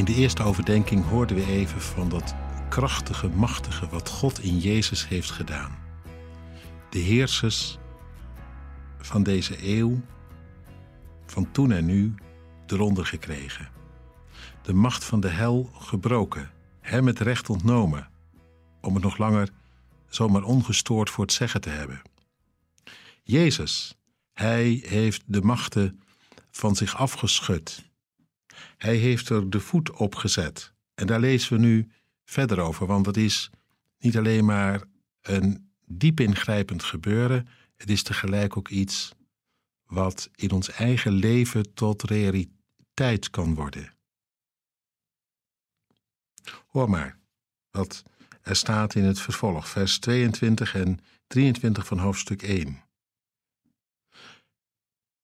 In de eerste overdenking hoorden we even van dat krachtige, machtige wat God in Jezus heeft gedaan. De heersers van deze eeuw, van toen en nu, eronder gekregen. De macht van de hel gebroken, hem het recht ontnomen, om het nog langer zomaar ongestoord voor het zeggen te hebben. Jezus, hij heeft de machten van zich afgeschud. Hij heeft er de voet op gezet. En daar lezen we nu verder over, want het is niet alleen maar een diep ingrijpend gebeuren, het is tegelijk ook iets wat in ons eigen leven tot realiteit kan worden. Hoor maar wat er staat in het vervolg, vers 22 en 23 van hoofdstuk 1.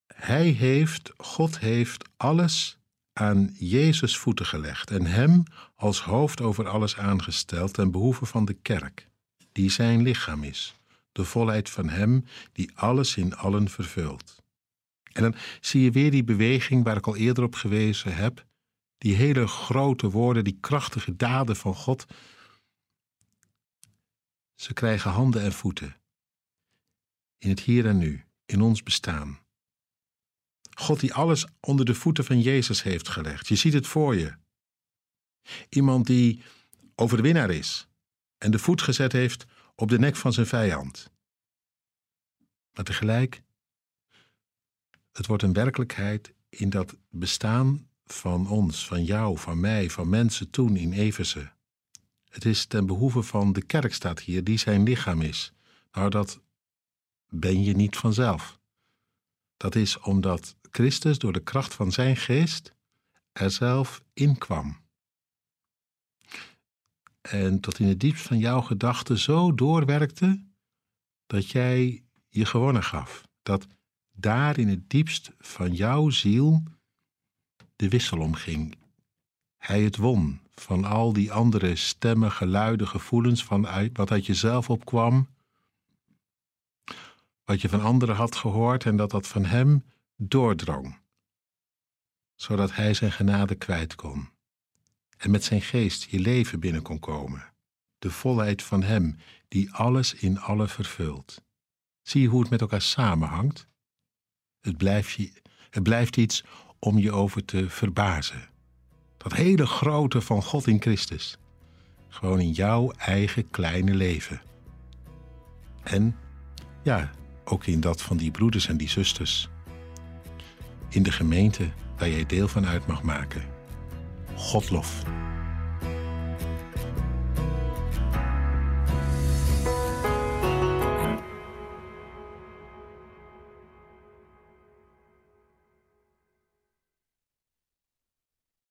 Hij heeft, God heeft alles aan Jezus voeten gelegd en hem als hoofd over alles aangesteld ten behoeve van de kerk, die zijn lichaam is, de volheid van hem die alles in allen vervult. En dan zie je weer die beweging waar ik al eerder op gewezen heb, die hele grote woorden, die krachtige daden van God. Ze krijgen handen en voeten. In het hier en nu, in ons bestaan. God die alles onder de voeten van Jezus heeft gelegd. Je ziet het voor je. Iemand die overwinnaar is en de voet gezet heeft op de nek van zijn vijand. Maar tegelijk, het wordt een werkelijkheid in dat bestaan van ons, van jou, van mij, van mensen toen in Efeze. Het is ten behoeve van de kerk staat hier, die zijn lichaam is. Nou, dat ben je niet vanzelf. Dat is omdat Christus door de kracht van zijn geest er zelf in kwam. En tot in het diepst van jouw gedachten zo doorwerkte dat jij je gewonnen gaf. Dat daar in het diepst van jouw ziel de wissel omging. Hij het won van al die andere stemmen, geluiden, gevoelens, van wat uit jezelf opkwam, wat je van anderen had gehoord en dat dat van hem doordrong, zodat hij zijn genade kwijt kon en met zijn geest je leven binnen kon komen, de volheid van hem die alles in alle vervult. Zie je hoe het met elkaar samenhangt? Het blijft, je, het blijft iets om je over te verbazen. Dat hele grote van God in Christus. Gewoon in jouw eigen kleine leven. En ja, ook in dat van die broeders en die zusters. In de gemeente waar jij deel van uit mag maken. Godlof.